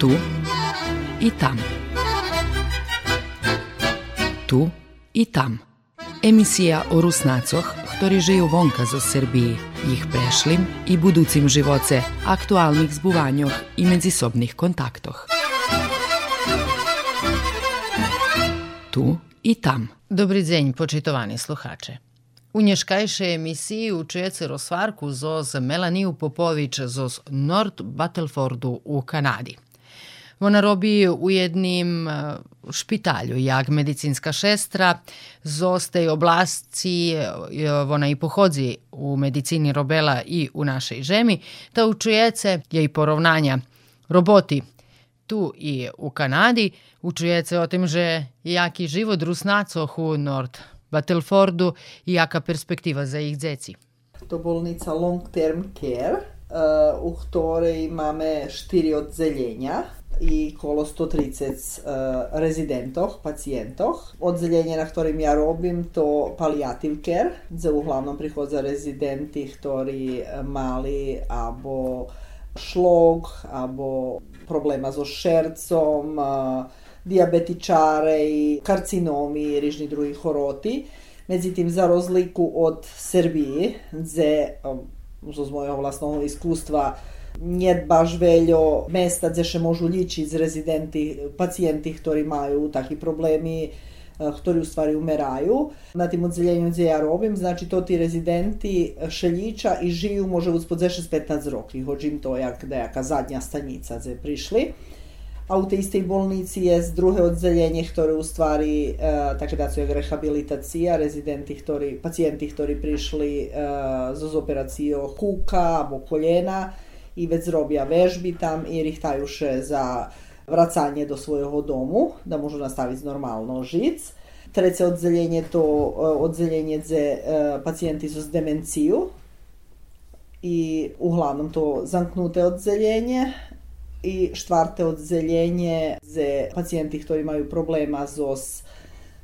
Tu i tam. Tu i tam. Emisija o Rusnacoh, ktorí žijú vonka zo Srbiji, ich prešlim i buducim živoce, aktualnih zbuvanjoh i međusobnih kontaktoh. Tu i tam. Добрий день, почитувані слухачі. У нєшкайшій емісії учується розсварку зоз Меланію Попович зоз Норд Батлфорду у Канаді. Вона робі у jednim špitalju jak medicinska šestra. Z tej oblasti ona i pochodzi u medicini robela i u našej žemi, ta učujece jej porovnanja. Roboti tu i u Kanadi, učujece o tym, że jaki život Rusnacoh u Nord Battlefordu i jaka perspektiva za ich dzeci. To bolnica Long Term Care, u ktorej máme štyri odzelenia i kolo 130 uh, rezidentov, pacijentoh. Odzeljenje na ktorým ja robim to palliative care, gdje uglavnom prihodza rezidenti ktorí mali abo šlog, abo problema so šercom, uh, diabetičare i karcinomi i rižni drugi horoti. Međutim, za rozliku od Srbiji, gdje, um, z mojho vlastného iskustva, nie baš veľo mesta, kde še môžu ličiť z rezidenti, pacijenti, ktorí majú takí problémy, ktorí u stvari umerajú. Na tým odzeljenju gdje ja robim, znači to ti rezidenti šeljiča i žiju može uspod 15 roki. Hođim to jak nejaka zadnja stanica gdje prišli. A u tej istej bolnici je druhé odzeljenje, ktoré u stvari, e, také da su je rehabilitacija, rezidenti, ktorí, pacijenti, ktorí prišli e, z operacijom kuka alebo koljena, i već zrobiła vežbi tam i rihtajuše za wracanie do swojego domu, da možu nastaviti normalno žic. Treće odzeljenje to e, odzeljenje za e, pacijenti s demenciju i uglavnom to zamknute odzeljenje i štvrte odzeljenje za pacijenti koji imaju problema s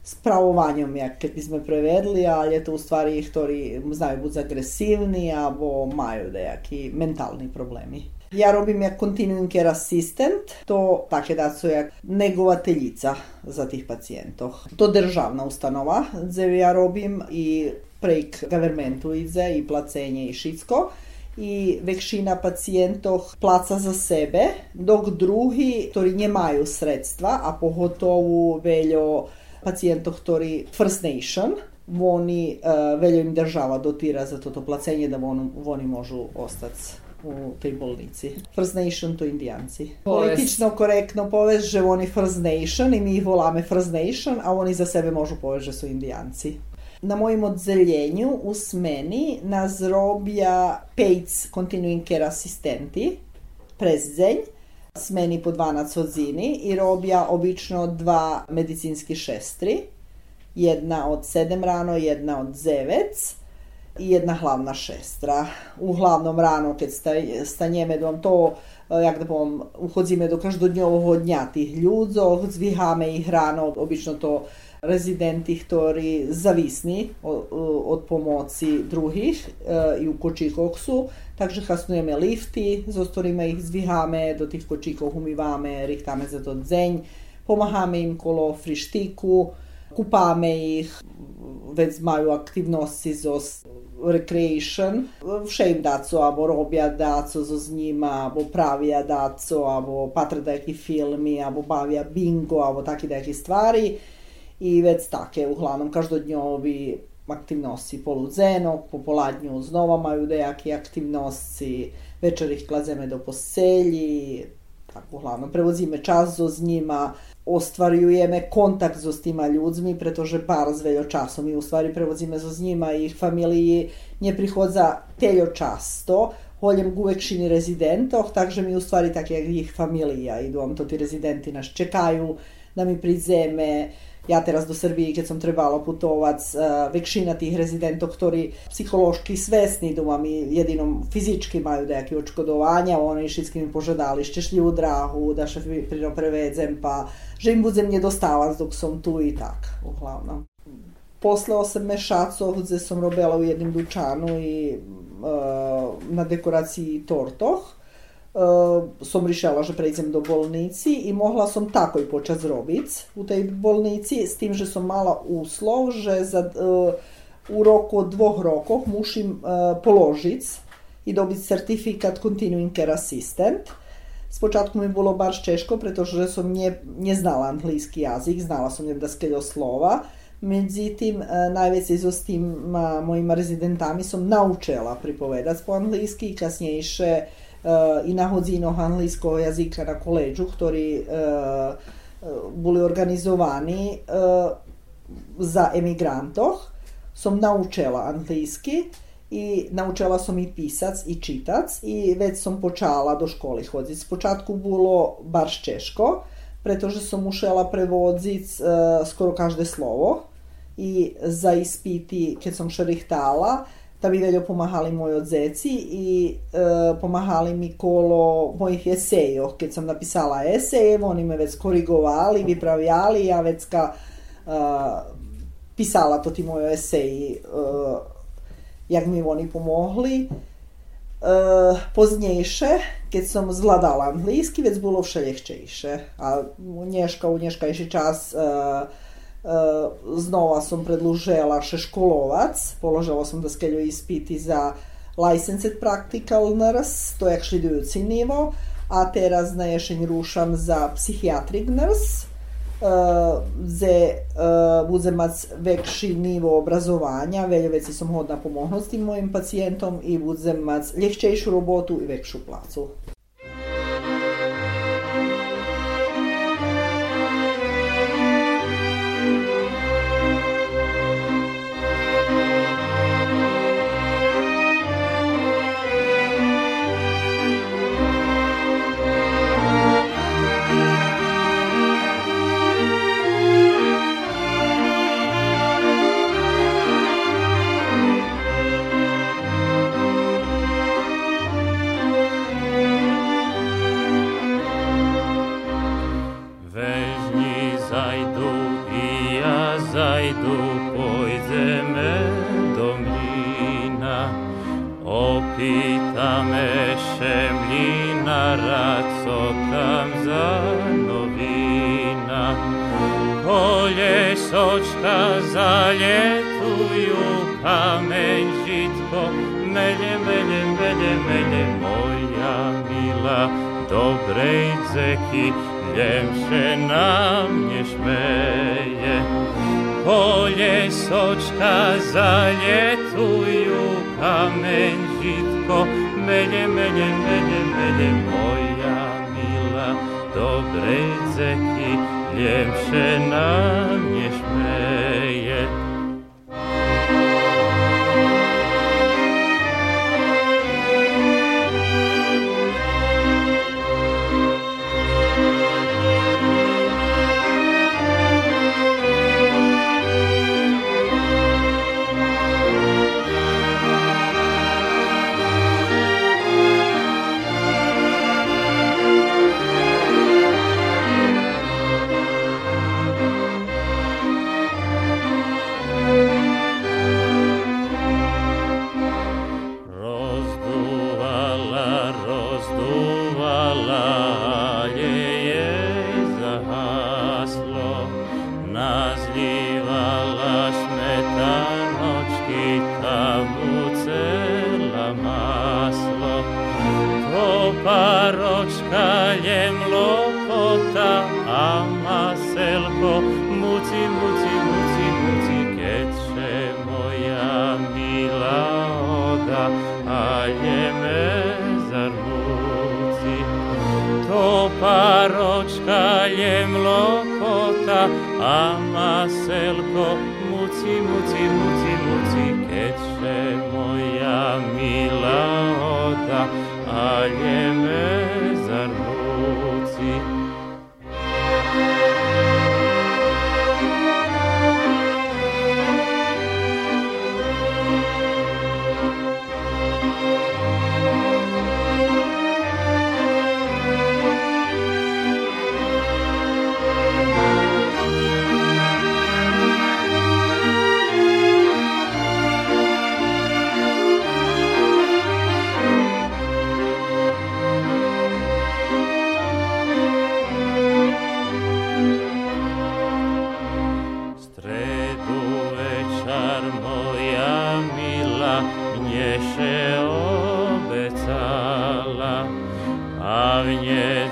spravovanjem, jak keď by sme prevedli, je to u stvari ktorí znaju buď agresívni, alebo majú nejaký mentálny problémy. Ja robim jak continuing care assistant, to také da su jak negovateljica za tih pacijentov. To državna ustanova, gdje ja robim i prek governmentu ide i placenje i šitsko i većina pacijentov placa za sebe, dok drugi, ktorí nemajú sredstva, a pogotovo veľo pacijentov, ktorí First Nation, oni uh, veľa im država dotira za toto placenje da on, oni môžu ostať u tej bolnici. First Nation to indijanci. Politično korektno povest, že oni First Nation i mi ih volame First Nation, a oni za sebe možu povest, že su indijanci. Na mojim odzeljenju u smeni nas robija PACE Continuing Care asistenti, prezdenj, smeni po 12 odzini i robija obično dva medicinski šestri, jedna od 7 rano, jedna od 9 i jedna hlavna šestra. Uglavnom rano, keď stanjeme dom to, jak da bom, uchodzíme do každodnjovog dnja tih ľudzov, zvihame ih rano, obično to rezidenti, ktorí zavisni od, pomoci druhých e, i u kočíkoch sú, takže hasnujeme lifty, so ktorými ich zvíhame, do tých kočíkov umývame, richtáme za to dzeň, pomáhame im kolo frištiku, kupáme ich, već majú aktivnosti zo recreation, vše im daco, abo robia daco zo s njima, abo pravia daco, abo patra filmi, abo bavia bingo, abo taki neki stvari i već take uglavnom každodnjovi aktivnosti poludzenog, popoladnju znova majú dejaké aktivnosti, večer ih klazeme do poselji, tako uglavnom prevozíme čas so s njima, ostvarujeme kontakt so s tima ľuďmi, pretože pár s veľo časom i u stvari prevozíme so s njima i familiji nie prichodza teľo často, holjem uvekšini rezidentoh, takže mi u stvari tak jak ich familija idu, to ti rezidenti nas čekaju da mi prizeme, Ja teraz do Srbije, kad sam trebala putovac, eh, večina tih rezidentov, ktori psihološki svesni doma, vam jedinom fizički imaju neke očkodovanja, oni šitski mi požadali šćeš ljudrahu, da še prino prevezem, pa že im budem nedostavac dok sam tu i tak, uglavnom. Posle sam mešaco, gde sam robela u jednim dučanu i e, na dekoraciji tortoh, som rišala, že prejdem do bolnici i mohla som takoj počať zrobiť u tej bolnici s tým, že som mala úslov, že za, u roku od dvoch rokov musím položiť i dobiť certifikat Continuing Care Assistant. Spočátku mi bolo baš češko, pretože som ne, neznala anglísky jazyk, znala som nevda skeľo slova. Međutim, najveće so s tim mojima rezidentami som naučila pripovedať po anglísky, kasnejšie i na hodzinoch anglíského jazyka na koleđu, ktorí boli organizovani za emigrantoch. Som naučila anglísky i naučila som i pisac i čitac i već som počala do školy chodiť. Spočátku bolo baš češko, pretože som musela prevodziť skoro každé slovo i za ispiti, keď som šerihtala, Davideljo pomahali moj odzeci i e, pomahali mi kolo mojih esejo. Kad sam napisala eseje, oni me već korigovali, vipravljali, ja već ka e, pisala to ti moje eseji, e, jak mi oni pomogli. E, poznjejše, kad sam zvladala anglijski, već bilo vše ljehčejše. A nješka, u nješka ješi čas... E, Eh, znova som predlužela šeškolovac, položila sam da daskeljo ispiti za licensed practical nurse, to je actually dojucinivo, a teraz na ješenj rušam za psihiatric nurse, Uh, ze eh, uh, uzemac vekši nivo obrazovanja, veljo veci som hodna pomohnosti mojim pacijentom i uzemac ljehčejšu robotu i vekšu placu. איתם אשם לי נרץ אותם זנובינה. כל יסוד שקזה לטויו kamen žitko, mele, mele, mele, mele, moja mila, dobrej dzeki, ljem się na mnie śmieje. Poliesoczka zaletuju kamień všetko, mene, mene, mene, mene moja milá, dobre, dzeky, lepšie nám než mene. Amaselko, muci, muci, muci, muci, che moja mila oda, a me zarmuci.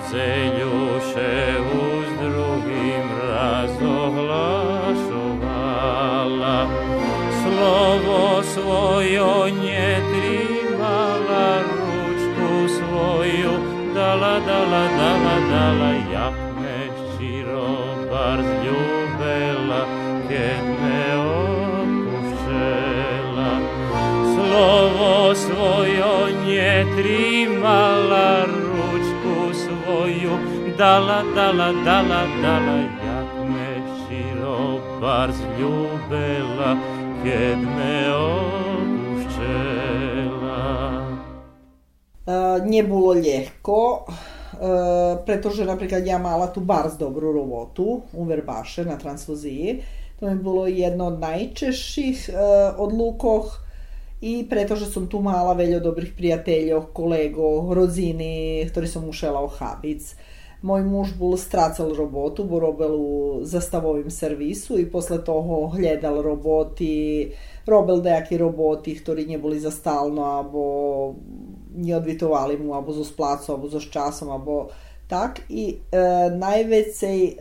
Slavnje celjuše uz drugim razohlašovala. Slovo svojo nje trimala, ručku svoju dala, dala, dala, dala, jak me širo bar zljubela, kad me opuščela. Slovo svojo nje trimala, ručku svoju dala, dala, dala, dala, jak me širo bar zljubela, kad me opuščela. nie bolo ľahko, pretože napríklad ja mala tu bars dobrú robotu u Verbaše na transfuziji. To mi bolo jedno od najčešších odlukoch i pretože som tu mala veľa dobrých priateľov, kolegov, rodziny, ktorí som musela Môj muž bol strácel robotu, bo robil u zastavovým servisu i posle toho hľadal roboty, robil nejaké roboty, ktorí neboli za stálno, alebo neodvitovali mu, alebo zo splácom, alebo so časom, alebo tak. I e, najvecej e,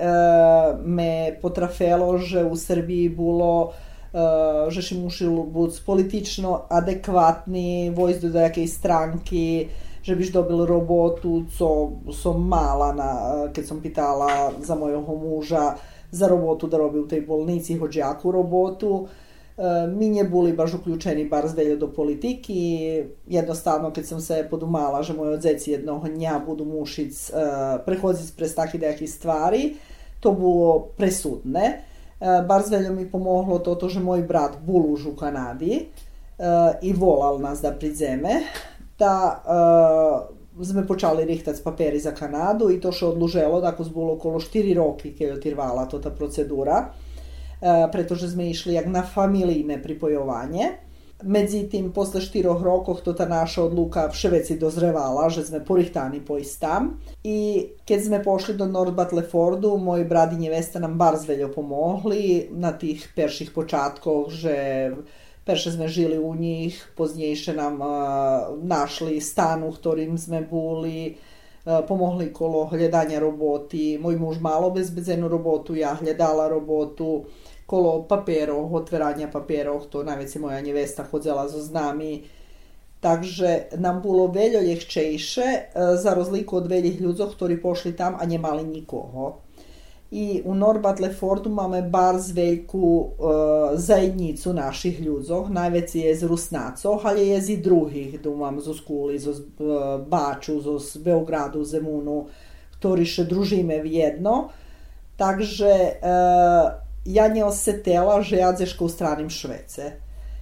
me potrafelo, že u Srbiji bolo e, že si musel byť politično adekvatný, vojsť do nejakej stránky, že byš dobil robotu, co som mala, na, keď som pýtala za mojho muža za robotu da robi tej bolnici, hođe jaku robotu. E, mi neboli baš uključeni bar zvelje do politiki. Jednostavno, keď som se podumala, že moji odzeci jednog dňa budu mušic prehodzic prez takih nekih stvari, to bilo presudne. Bar zveljo mi pomoglo toto, že moj brat bol už u Kanadi i volal nas da pridzeme da uh, sme rihtať papiery za Kanadu i to što odluželo, tako zbolo okolo 4 roky, keď otirvala to ta procedura, uh, pretože sme išli jak na familijne pripojovanje. Međutim, posle 4 rokov to ta naša odluka vševeci dozrevala, že sme porihtani poist tam. I keď sme pošli do North Battlefordu, moji brad i nevesta nam bar zveljo pomogli na tih perših počatkoh, že Perše sme žili u njih, poznejšie nám uh, našli stan, u ktorým sme boli, uh, pomohli kolo hľadania roboty. Môj muž mal obezbedzenú robotu, ja hľadala robotu, kolo papierov, otverania papierov, to najviac moja nevesta chodzela so nami. Takže nám bolo veľa ľahčejšie, za rozliku od veľých ľudí, ktorí pošli tam a nemali nikoho i u Norbatlefordom imamo bardzo wielką e, zajednicu naszych ludzów. Najwięcej jest Rusnaców, ali jest i drugich, dumam, da z Skuli, z e, Baczu, z Beogradu, Zemunu, którzy się drużymy w jedno. Także e, ja nie osetela, że ja zeszko u stranim Švece.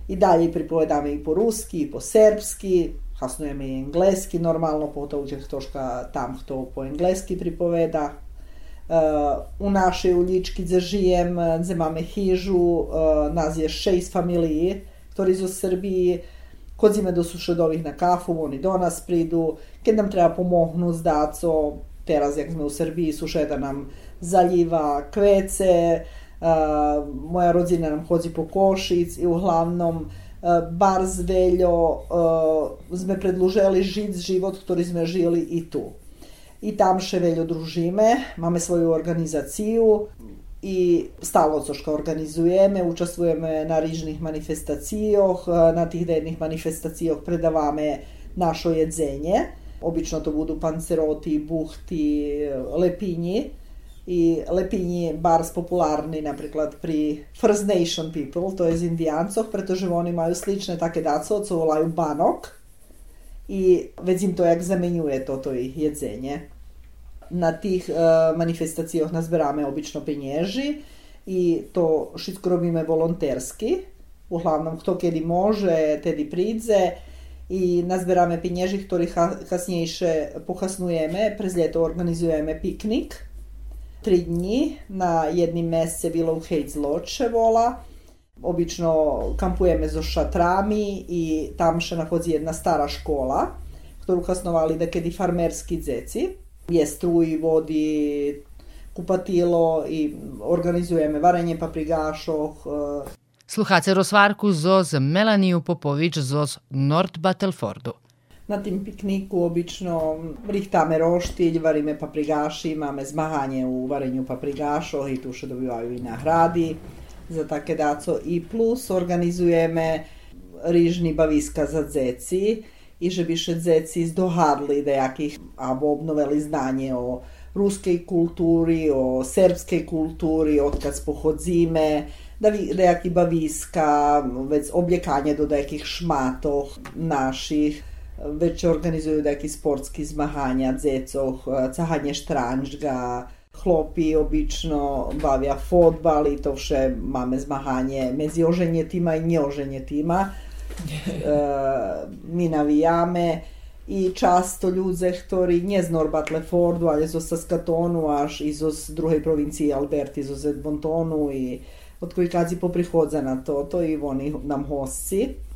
I dalje pripovedam i po ruski, i po serbski, hasnujem i engleski, normalno potem uđe tam kto po engleski pripoveda, u našej ulički gde žijem, gde máme hižu, nás je šest familiji, ktorí zo Srbiji, chodzíme do sušedovih na kafu, oni do nas pridu, keď nam treba pomohnu s daco, teraz jak sme u Srbiji, sušeda nam zaljiva kvece, moja rodzina nam hodzi po košic i uglavnom bar zveljo sme predluželi žiť život, ktorý sme žili i tu i tam še veľo družíme, máme svoju organizáciu i stalo coška organizujeme, učestvujeme na rýžnych manifestacijoh, na tih dennih manifestacijoh predavame našo jedzenje. Obično to budu panceroti, buhti, lepinji. I lepinji bars popularni, napriklad pri First Nation people, to je z indijancoh, pretože oni majú slične také daco, co volaju banok i već to jak zamenjuje toto ich jedzenje. Na tih uh, manifestacijoh nazberame obično penježi i to všetko robíme volonterski. Uglavnom, kto kedy može, tedy pridze i nazberame penježi, ktorý kasnejšie pohasnujeme. Prez ljeto organizujeme piknik. Tri dni na jednim mesece Willow Heights Lodge vola Obično kampujeme zo šatrami i tam še nachodzi jedna stara škola, ktorú kasnovali dekedy farmerski dzeci. Je struji, vodi, kupatilo i organizujeme varenje paprigašoh. Sluhace rozvarku zo z Melaniju Popović zo z Nord Battlefordu. Na tým pikniku obično richtáme roštilj, varíme paprigáši, máme zmahanie u varenju paprigášov i tu še dobivaju i nahrady za také dáco. I plus organizujeme rižni baviska za dzeci i že bi še dzeci zdohadli jakih, abo obnoveli znanje o ruskej kulturi, o srpskej kulturi, odkad spohodzime, da nejaký baviska, vec objekanje do nejakých šmatoh našich, već organizuju neki sportski zmahanja, dzecoh, cahanje štranžga, chlopi obično bavia fotbal i to vše máme zmahanje medzi oženjetima i neoženjetima. E, mi navijame i často ľudze, ktorí nie z Norbatle-Fordu, ale zo Saskatonu až i zo druhej provinciji Alberti, zo Zedmontonu i od koji kadzi poprihodza na to, to i oni nam hosci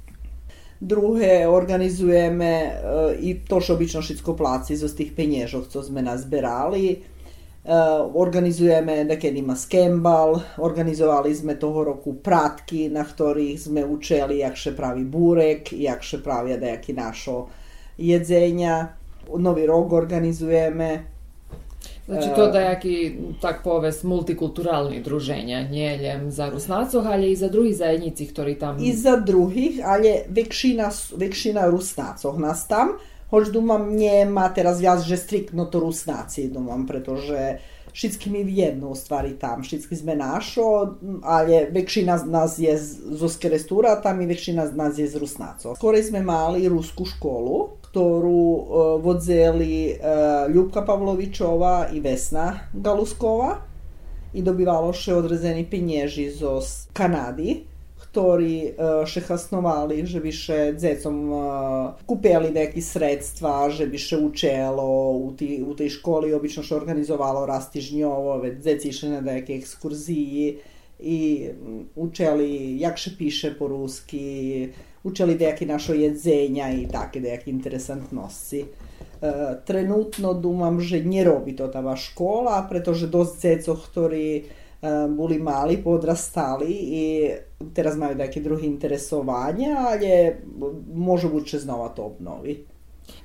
druhe organizujeme e, i to što obično všetko placi zo tých penježov, co sme nazberali. E, organizujeme nekedy ima skembal, organizovali sme toho roku pratky, na ktorých sme učili jak še pravi burek, jak še pravi nejaký našo jedzenja. Novi rok organizujeme, Znači to da jaki, tak povest, multikulturalni druženja, njeljem za Rusnacoh, ali i za drugih zajednici, ktorí tam... I za drugih, ali väčšina, väčšina Rusnácoch nás tam, hoď dumam nemá teraz viac, že striktno to Rusnáci, dumam, pretože všetky my jednu stvari tam, všetky sme našo, ale väčšina z nás je zo Skerestúra, tam i väčšina z nás je z Rusnácov. Skorej sme mali rusku školu, ktorú uh, vodzeli uh, Ljubka Pavlovičova i Vesna Galuskova. I dobivalo še odrezeni pinježi zo Kanady, ktorí uh, še hasnovali, že bi še dzecom uh, kupili neki sredstva, že bi učelo u, ti, u tej školi, obično še organizovalo rastižnjovo, već dzeci išli na neke ekskurziji i učeli jak še piše po ruski, učili nejaké našo jedzenja i také nejaké interesantnosti. E, trenutno dumam, že nerobí to tá škola, pretože dosť cecov, ktorí e, boli mali, podrastali i teraz majú nejaké druhé interesovania, ale môžu buď, že znova to obnovi.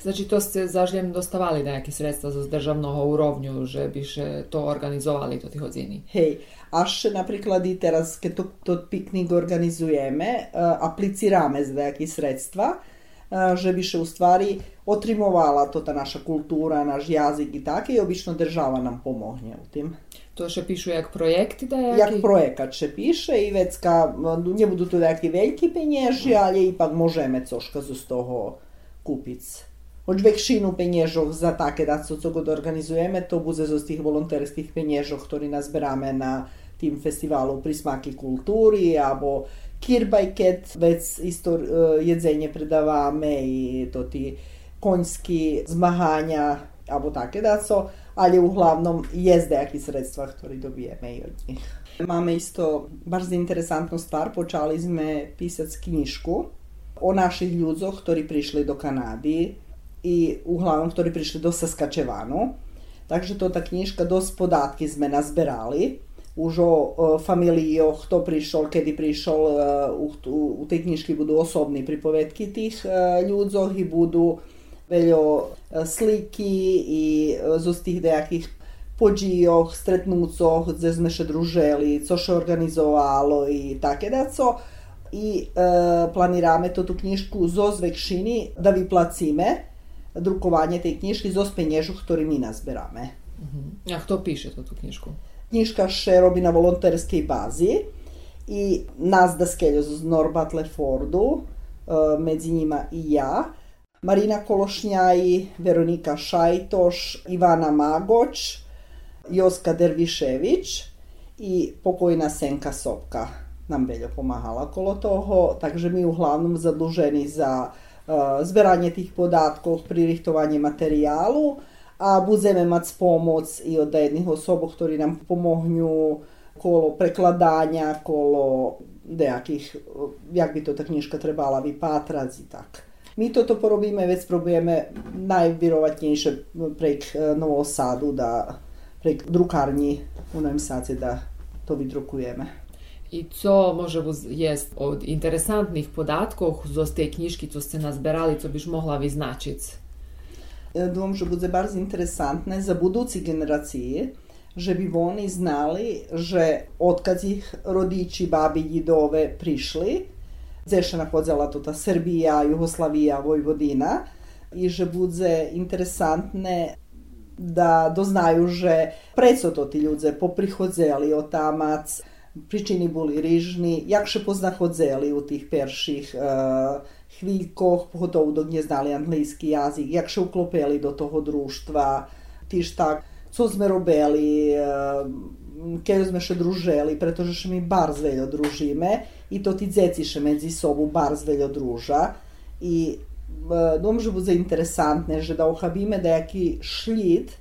Znači to ste zažljem dostavali nejaké sredstva zo državného úrovňu, že by to organizovali to tých hodziny? Hej, až napríklad i teraz, keď to, to piknik organizujeme, uh, aplicirame za nejaké sredstva, uh, že by še u stvari otrimovala to ta naša kultura, naš jazik i tako i obično država nam pomogne u tim. To še pišu jak projekti da jaki? Jak projekat še piše i vecka, nie budu to neki veliki penježi, ali ipak možeme coška z toho kupic. Od väčšinu peniežoch za také co, co organizujeme, to bude z tých volontérských peniežoch, ktorý nazberáme na tým festivalu Prismáky kultúry, alebo Kirbajket, vec isto uh, jedzenie predávame i to tí koňský zmahania, alebo také daco, ale u hlavnom je nejaké sredstva, ktoré dobijeme i od nich. Máme isto bardzo interesantnú stvar, počali sme písať knižku o našich ľuďoch, ktorí prišli do Kanady i uglavnom, ktorí prišli do Saskačevanu. Takže to tá knižka, dosť podátky sme nazberali už o familijoch, kto prišiel, kedy prišiel, e, u, u, u tej knižky budú osobní pripovedky tých e, ľudzoch i budú veľo e, sliky i zo z tých nejakých podžijoch, stretnúcoch, kde sme še druželi, co še organizovalo i také daco. I e, planiráme to tú knižku zo zvekšiny da vyplacíme drukovanie tej knižky zo speniežu, ktorý my nazberáme. Uh-huh. A kto píše tú knižku? knjižka še robi na volonterskej bazi i nas daskeljo z Norbatle Fordu, e, među njima i ja, Marina Kološnjaj, Veronika Šajtoš, Ivana Magoć, Joska Dervišević i pokojna Senka Sopka nam beljo pomahala kolo toho, takže mi uglavnom zaduženi za uh, zberanje tih podatkov, pririhtovanje materijalu, a budeme mať pomoc i od jedných osob, ktorí nám pomohňu kolo prekladania, kolo nejakých, jak by to tá knižka trebala vypátrať i tak. My toto porobíme, vec probujeme najvyrovatnejšie prek e, Novosadu, da prek drukárni u Novém Sáce, da to vydrukujeme. I co może jest od interesantnych podatkov z tej knižky, co ste nazberali, co byś mogla vyznačiť? Думам, že bude bardzo interesantne za budúci generácie, že by oni znali, že odkad ich rodiči, babi, didove prišli, nahodzala tuta Srbija, Jugoslavija, Vojvodina, i že bude interesantne da doznaju, že preco to ti ľudze poprichodzeli o tamac, pričini boli rižni, jak še poznachodzeli u tih perších uh, chvíľkoch, pogotovo dok neznali anglický jazyk, jak še uklopeli do toho društva, tiž tak, co sme robili, uh, keď sme še druželi, pretože še mi bar zveľo družíme i to ti dzeciše medzisobą bardzo wiele druža. I e, da domže za da interesantne, že da ohabime deki šlit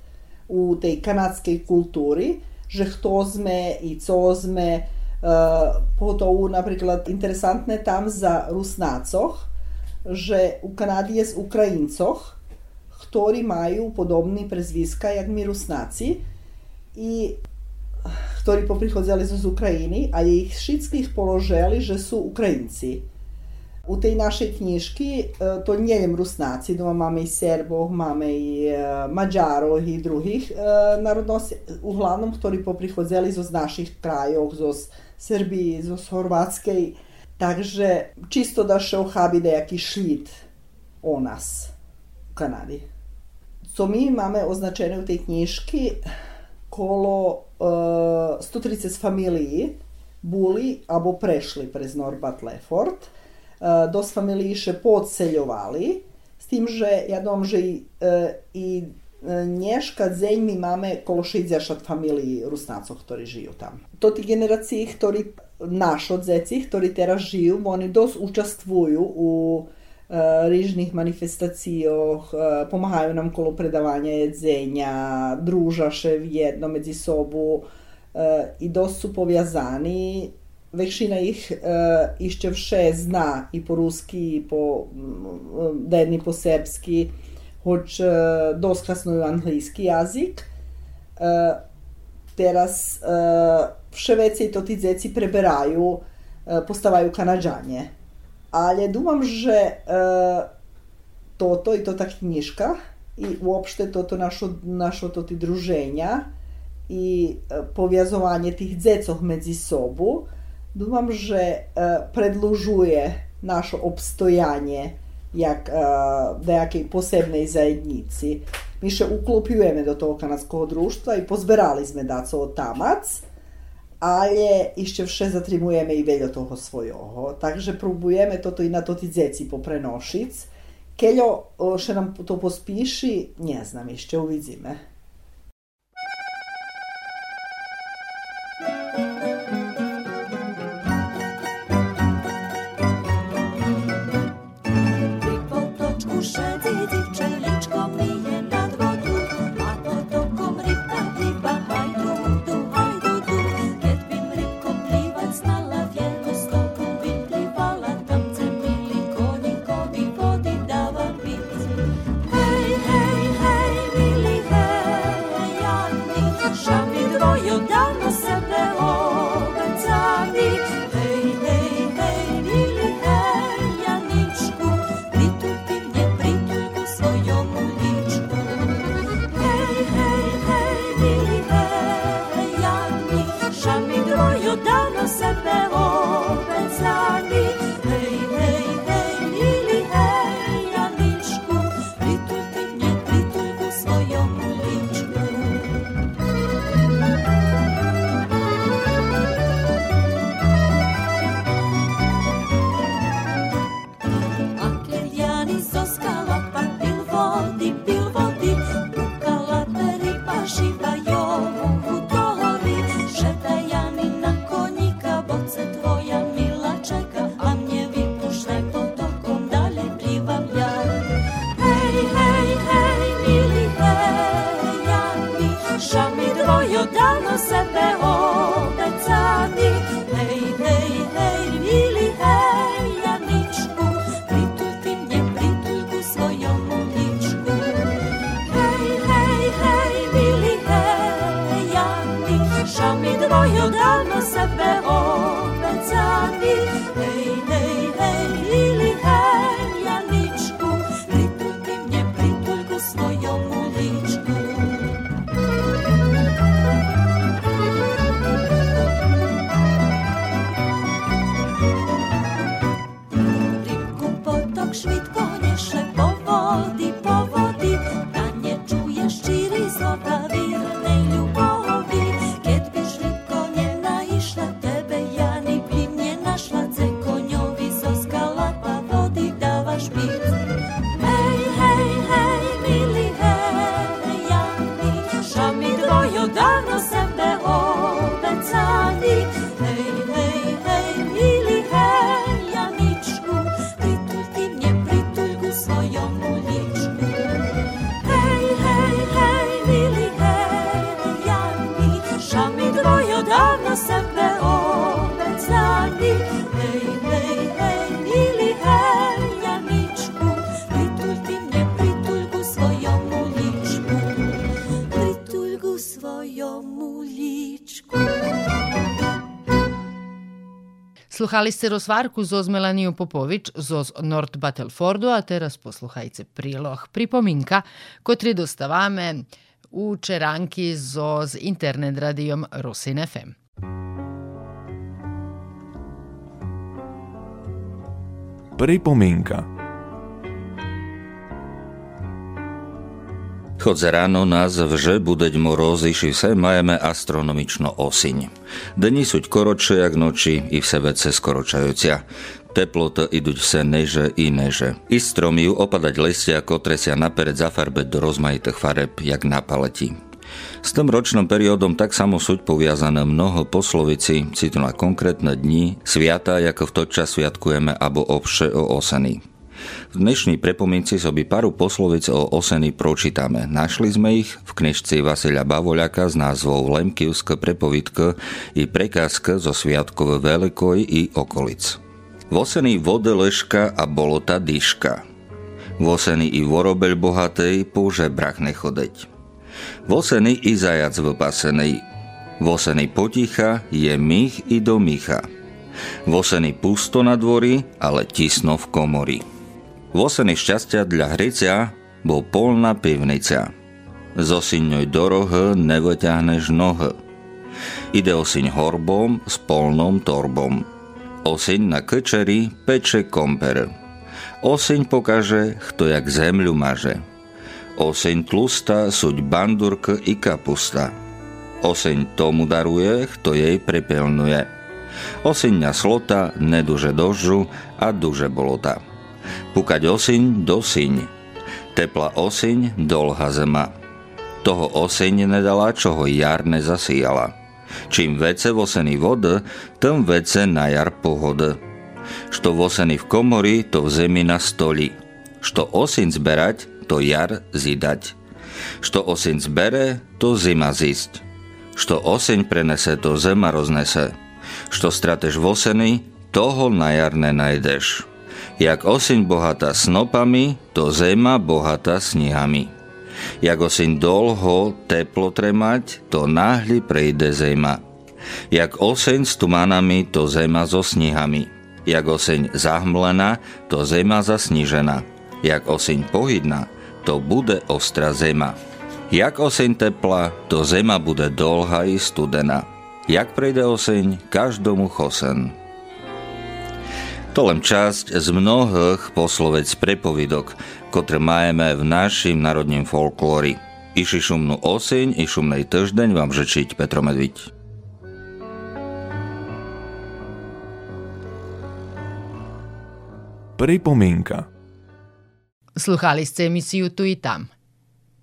u tej kanadskej kulturi, že hto zme i co zme, e, potovu, napriklad, interesantne tam za rusnacoh, že u Kanadi je ukrajincoh, ktori imaju podobni prezviska jak mi rusnaci. I ktorí poprichádzali z Ukrajiny a ich všetkých položili, že sú Ukrajinci. U tej našej knižky, e, to neviem Rusnáci, doma máme i Serbov, máme i e, Mađarov i druhých e, národností, uglavnom, ktorí poprichodzeli zo z našich krajov, zo Srbiji, zo Horvátskej. Takže čisto da še ohabi nejaký šlit o nás v Kanadi. Co mi máme označené u tej knižky, kolo uh, 130 familií boli alebo prešli prez Norbat Lefort E, dosť familiše podseľovali, s tým, že ja že i, e, i dneška deň my máme kolo 60 familií Rusnácov, ktorí žijú tam. To tí generácii, ktorí našo dzeci, ktorí teraz žijú, oni dosť účastvujú u Eh, rižnih manifestacijoh, eh, pomahaju nam kolo predavanja jedzenja, družaše v jedno medzi sobu eh, i dost su povjazani. Vekšina ih išćevše zna i po ruski, i po mm, da denni po serbski, hoć doskrasno anglijski jazik. Teraz vše veci i to ti zeci preberaju, postavaju kanadžanje ale dumam, že e, toto i to ta knjiška i uopšte toto našo, našo to ti druženja i e, powiązanie tih dzecov medzi sobą, dumam, że predłużuje našo obstojanje jak e, w jakiej posebnej zajednici. Mi się uklopiujemy do tego kanadskiego društva i pozbieraliśmy daco tamac, ale ešte vše zatrimujeme i veľa toho svojho. Takže próbujeme toto i na to tí dzeci poprenošiť. Keľo še nám to pospíši, neznam, ešte uvidíme. Що Sluhali ste rozvarku zoz Melaniju Popović, zoz Nord Battlefordu, a teraz posluhajte prilog pripominka, kotri dostavame u Čeranki zoz internet radijom Rusin FM. Pripominka Chodze ráno nás vže budeť moroz, iši vse majeme astronomično osiň. Dni suť koroče jak noči i vse vece skoročajúcia. Teplota iduť vse neže i neže. I stromy ju opadať lestia, kotresia napered zafarbeť do rozmaitých fareb, jak na paleti. S tým ročnom periódom tak samo suť poviazané mnoho poslovici, citu na konkrétne dni, sviata, ako v to čas sviatkujeme, abo obše o oseny. V dnešní prepomínci soby paru poslovic o oseny pročítame. Našli sme ich v knižci Vasilia Bavoľaka s názvou Lemkivské prepovidka i prekázka zo sviatkov Veľkoj i okolic. V oseny vode leška a bolota dyška. V oseny i vorobeľ bohatej po žebrach nechodeť. V oseny i zajac vypasený. V oseny poticha je mich i do micha. V oseny pusto na dvori, ale tisno v komori. V oseny šťastia dla Hricia bol polná pivnica. Z osiňoj doroh nevyťahneš noh. Ide osiň horbom s polnom torbom. Osiň na kečeri peče komper. Osiň pokaže, kto jak zemľu maže. Oseň tlusta suď bandurk i kapusta. Oseň tomu daruje, kto jej prepelnuje. Oseň na slota neduže dožu a duže bolota. Pukať osiň do siň. Tepla osiň dolha zema. Toho osiň nedala, čo ho jar nezasíjala. Čím vece voseny vod, tým vece na jar pohod. Što voseny v komori, to v zemi na stoli. Što osiň zberať, to jar zidať. Što osiň zbere, to zima zísť. Što oseň prenese, to zema roznese. Što strateš voseny, toho na jar nenajdeš. Jak oseň bohatá snopami, to zema bohatá snihami. Jak oseň dolho teplo tremať, to náhli prejde zema. Jak oseň s tumanami, to zema so snihami. Jak oseň zahmlená, to zema zasnižená. Jak oseň pohydná, to bude ostra zema. Jak oseň tepla, to zema bude dolha i studená. Jak prejde oseň, každomu chosen. To len časť z mnohých poslovec prepovidok, ktoré majeme v našim národním folklóri. Iši šumnú oseň i šumnej týždeň vám žečiť Petro Medviť. Pripomienka Sluhali ste emisiju Tu i tam.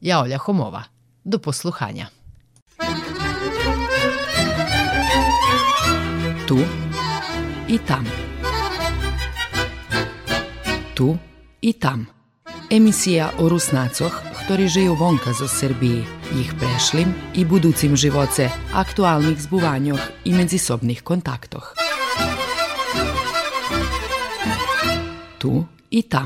Ja Olja Homova. Do posluhanja. Tu i tam tu i tam. Emisija o Rusnacoh, ktorí žijú vonka zo Srbiji, ich prešlim i buducim živoce, aktualnih zbuvanjoh i medzisobnih kontaktoh. Tu i tam.